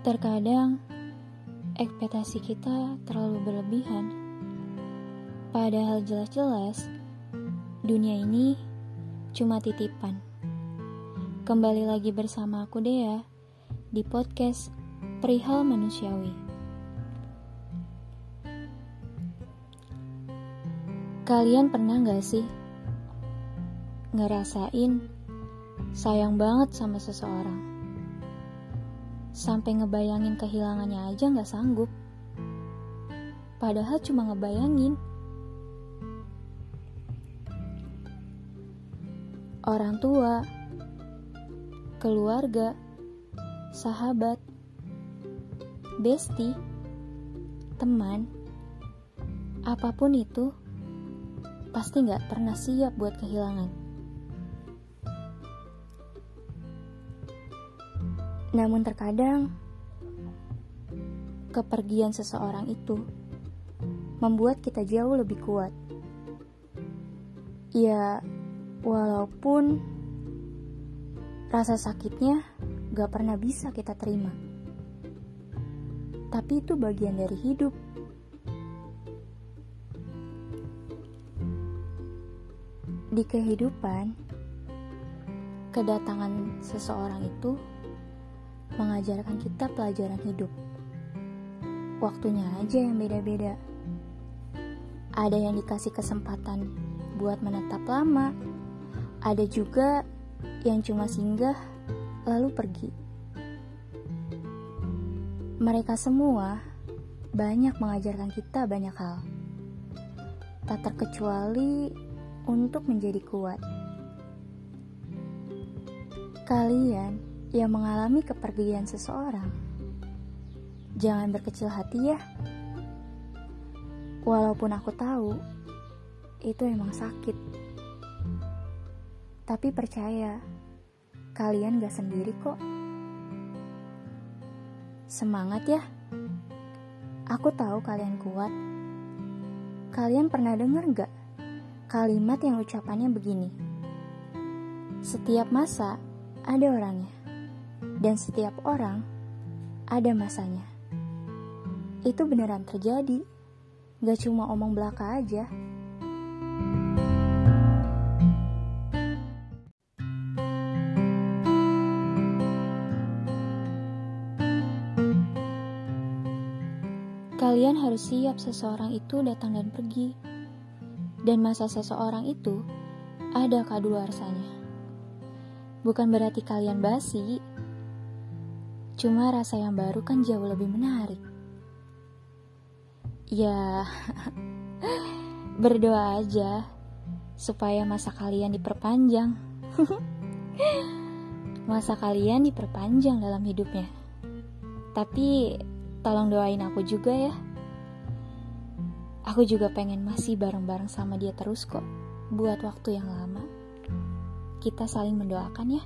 Terkadang ekspektasi kita terlalu berlebihan. Padahal jelas-jelas dunia ini cuma titipan. Kembali lagi bersama aku Dea di podcast Perihal Manusiawi. Kalian pernah gak sih ngerasain sayang banget sama seseorang? Sampai ngebayangin kehilangannya aja gak sanggup. Padahal cuma ngebayangin. Orang tua, keluarga, sahabat, besti, teman, apa pun itu, pasti gak pernah siap buat kehilangan. Namun terkadang kepergian seseorang itu membuat kita jauh lebih kuat. Ya, walaupun rasa sakitnya gak pernah bisa kita terima. Tapi itu bagian dari hidup. Di kehidupan, kedatangan seseorang itu mengajarkan kita pelajaran hidup. Waktunya aja yang beda-beda. Ada yang dikasih kesempatan buat menetap lama, ada juga yang cuma singgah lalu pergi. Mereka semua banyak mengajarkan kita banyak hal, tak terkecuali untuk menjadi kuat. Kalian yang mengalami kepergian seseorang, jangan berkecil hati ya. Walaupun aku tahu itu emang sakit, tapi percaya kalian gak sendiri kok. Semangat ya! Aku tahu kalian kuat. Kalian pernah dengar gak kalimat yang ucapannya begini? Setiap masa ada orangnya dan setiap orang ada masanya. Itu beneran terjadi, gak cuma omong belaka aja. Kalian harus siap seseorang itu datang dan pergi. Dan masa seseorang itu ada kadaluarsanya. Bukan berarti kalian basi, Cuma rasa yang baru kan jauh lebih menarik. Ya, berdoa aja supaya masa kalian diperpanjang. masa kalian diperpanjang dalam hidupnya. Tapi tolong doain aku juga ya. Aku juga pengen masih bareng-bareng sama dia terus kok, buat waktu yang lama. Kita saling mendoakan ya.